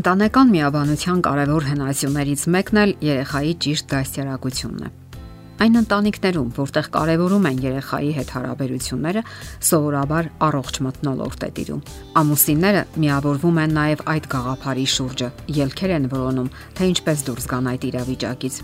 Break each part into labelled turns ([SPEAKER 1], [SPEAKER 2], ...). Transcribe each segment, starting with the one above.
[SPEAKER 1] Ընտանեկան միաբանության կարևոր հնասյուներից մեկն էլ երեխայի ճիշտ դաստիարակությունն է։ Այն ընտանիքներում, որտեղ կարևորում են երեխայի հետ հարաբերությունները, սովորաբար առողջ մտնոլորտ է տիրում։ Ամուսինները միավորվում են նաև այդ գաղափարի շուրջը, ելքեր են որոնում, թե ինչպես դուրս գան այդ իրավիճակից։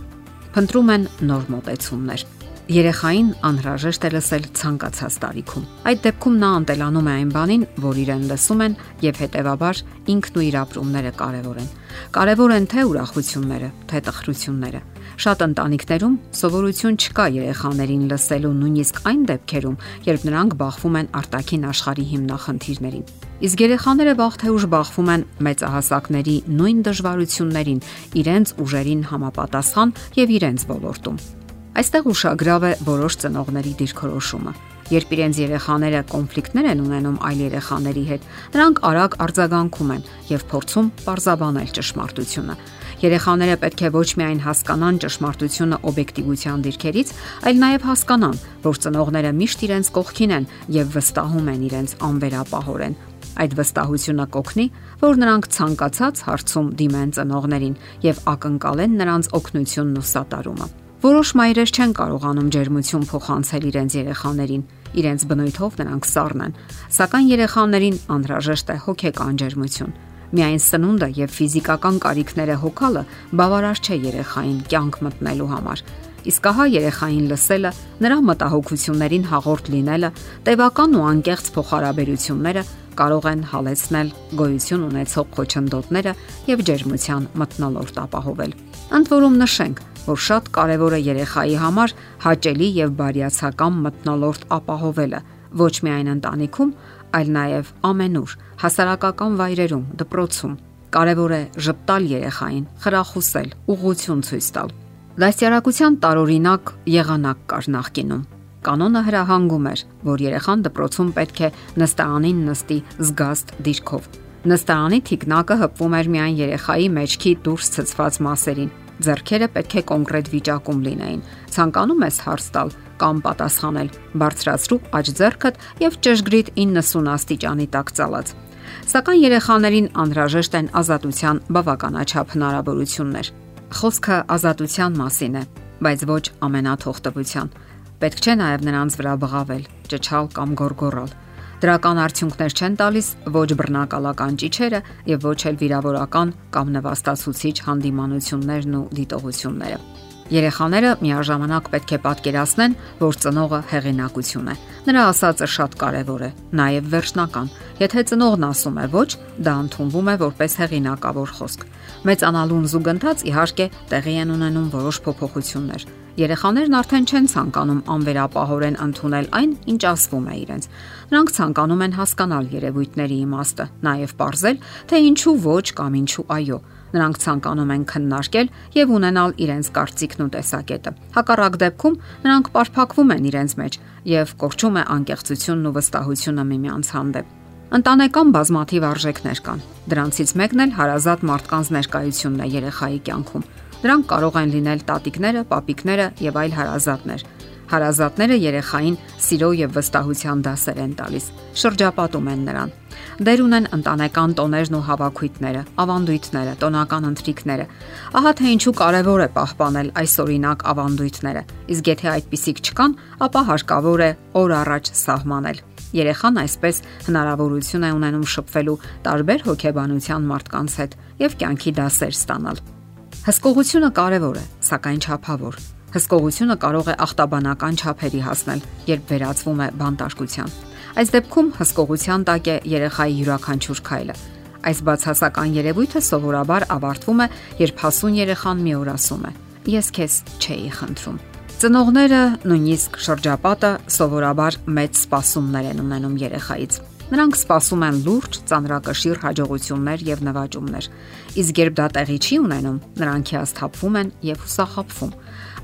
[SPEAKER 1] Փնտրում են նոր մոտեցումներ Երեխային անհրաժեշտ է լսել ցանկացած տարիքում։ Այդ դեպքում նա անտելանում է այն բանին, որ իրեն լսում են եւ հետեւաբար ինքն ու իր ապրումները կարեւոր են։ Կարեւոր են թե ուրախությունները, թե տխրությունները։ Շատ ընտանիքներում սովորություն չկա երեխաներին լսելու նույնիսկ այն դեպքերում, երբ նրանք բախվում են արտաքին աշխարհի հիմնախնդիրներին։ Իսկ երեխաները վաղ թե ուշ բախվում են մեծահասակների նույն դժվարություններին, իրենց ուժերին համապատասխան եւ իրենց ոլորտում։ Այստեղ ուշագրավ է որոշ ծնողների դիրքորոշումը։ Երբ իրենց երեխաները կոնֆլիկտներ են ունենում այլ երեխաների հետ, նրանք արագ արձագանքում են եւ փորձում parzabanել ճշմարտությունը։ Երեխաները պետք է ոչ միայն հասկանան ճշմարտությունը օբյեկտիվության դիրքերից, այլ նաև հասկանան, որ ծնողները միշտ իրենց կողքին են եւ վստահում են իրենց անվերապահորեն։ Այդ վստահությունը կօգնի, որ նրանք ցանկացած հարցում դիմեն ծնողներին եւ ակնկալեն նրանց օգնությունն ու սատարումը։ Որոշ մայրեր չեն կարողանում ջերմություն փոխանցել իրենց երեխաներին, իրենց բնույթով նրանք սառն են, սակայն երեխաներին անհրաժեշտ է հոգեկան ջերմություն։ Միայն սնունդը եւ ֆիզիկական կարիքները հոգալը բավարար չէ երեխային կյանք մտնելու համար։ Իսկ ահա երեխային լսելը, նրա մտահոգություններին հաղորդ լինելը, տևական ու անկեղծ փոխհարաբերությունները կարող են հալեցնել գոյություն ունեցող խոչընդոտները եւ ջերմության մտնոլորտ ապահովել։ Ընդ որում նշենք, որ շատ կարևոր է երեխայի համար հաճելի եւ բարյացակամ մտնոլորտ ապահովելը ոչ միայն ընտանիքում, այլ նաև ամենուր, հասարակական վայրերում, դպրոցում։ Կարևոր է ճպտալ երեխային, խրախուսել, ուղղություն ցույց տալ։ Դաստիարակության տարօրինակ եղանակ կար նախկինում։ Կանոնը հրահանգում էր, որ երեխան դպրոցում պետք է նստարանին նստի զգաստ դիրքով։ Նստարանի թիկնակը հպվում էր միայն երեխայի մեջքի դուրս ցցված մասերին, Ձեռքերը պետք է կոնկրետ վիճակում լինեին։ Ցանկանում ես հարց տալ կամ պատասխանել, բարձրացրու աջ ձեռքդ եւ ճշգրիտ 90 աստիճանի տակ ցալած։ Սակայն երեխաներին անհրաժեշտ են ազատության բավականաչափ հնարավորություններ։ Խոսքը ազատության մասին է, բայց ոչ ամենաթողտվության։ Պետք չէ նաև նրանց վրա բղավել, ճչալ կամ գորգորալ Դրական արդյունքներ չեն տալիս ոչ բռնակալական ճիչերը եւ ոչ էլ վիրավորական կամ նվաստացուցիչ հանդիմանություններն ու դիտողությունները։ Երեխաները միաժամանակ պետք է պատկերացնեն, որ ծնողը հեղինակություն է։ Նրա ասածը շատ կարևոր է, նաև վերջնական։ Եթե ծնողն ասում է ոչ, դա ընդունվում է որպես հեղինակավոր խոսք։ Մեծանալուն զուգընթաց իհարկե տեղի են ունենում որոշ փոփոխություններ Երեխաներն արդեն չեն ցանկանում անվերապահորեն ընդունել այն, ինչ ասվում է իրենց։ Նրանք ցանկանում են հասկանալ երևույթների իմաստը, նաև ողրզել, թե ինչու ոչ կամ ինչու այո։ Նրանք ցանկանում են քննարկել եւ ունենալ իրենց կարծիքն ու տեսակետը։ Հակառակ դեպքում նրանք պարփակվում են իրենց մեջ եւ կորչում է անկեղծությունն ու վստահությունը միմյանց հանդեպ։ Ընտանեկան բազմաթիվ արժեքներ կան։ Դրանցից մեկն էլ հարազատ մարդկանց ներկայությունն է երեխայի կյանքում։ Դրանք կարող են լինել տատիկները, պապիկները եւ այլ հարազատներ։ Հարազատները երեխային սիրո եւ վստահության դասեր են տալիս, շրջապատում են նրան։ Դեր ունեն ընտանեկան տոներն ու հավաքույթները, ավանդույթները, տոնական ընթրիքները։ Ահա թե ինչու կարևոր է պահպանել այս օրինակ ավանդույթները։ Իսկ եթե այդպիսիք չկան, ապա հարկավոր է օր առաջ սահմանել։ Երեխան այսպես հնարավորություն է ունենում շփվելու տարբեր հոգեբանության մարդկանց հետ եւ կյանքի դասեր ստանալ։ Հսկողությունը կարևոր է, սակայն չափավոր։ Հսկողությունը կարող է ախտաբանական չափերի հասնել, երբ վերածվում է բանտարկության։ Այս դեպքում հսկողության տակ է երեխայի յուրաքանչյուր քայլը։ Այս բացասական երևույթը սովորաբար ավարտվում է, երբ հասուն երեխան մի օր ասում է. Ես քեզ չէի խնդրում։ Ծնողները, նույնիսկ շրջապատը սովորաբար մեծ սպասումներ են ունենում երեխայից։ Նրանք սպասում են լուրջ, ծանրակշիռ հաջողություններ եւ նվաճումներ։ Իսկ երբ դա տեղի չի ունենում, նրանք հիասթափվում են եւ հուսախաբվում։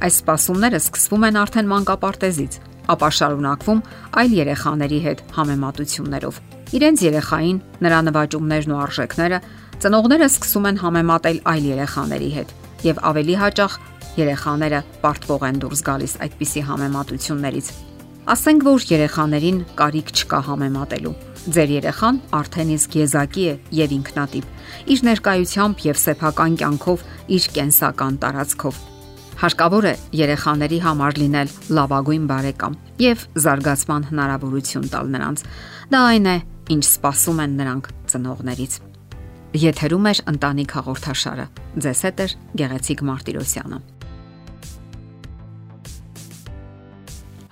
[SPEAKER 1] Այս սպասումները սկսվում են արդեն մանկապարտեզից, ապա շարունակվում այլ երեխաների հետ համեմատություններով։ Իրենց երեխային, նրա նվաճումներն ու արժեքները ծնողները սկսում են համեմատել այլ երեխաների հետ եւ ավելի հաճախ երեխաները պարտվող են դուրս գալիս այդպիսի համեմատություններից Ասենք որ երեխաներին կարիք չկա համեմատելու։ Ձեր երեխան արդեն իսկ եզակի է եւ ինքնատիպ։ Իր ներկայությամբ եւ սեփական կյանքով, իր կենսական տարածքով։ Հարկավոր է երեխաների համար լինել լավագույն բարեկամ եւ զարգացման հնարավորություն տալ նրանց։ Դա այն է, ինչ սպասում են նրանք ծնողներից։ Եթերում է ընտանիք հաղորդաշարը։ Ձեզ հետ է Գեղեցիկ Մարտիրոսյանը։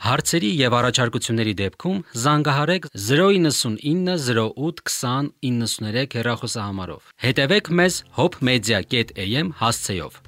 [SPEAKER 2] Հարցերի եւ առաջարկությունների դեպքում զանգահարեք 099 08 20 93 հեռախոսահամարով։ Հետևեք մեզ hopmedia.am հասցեով։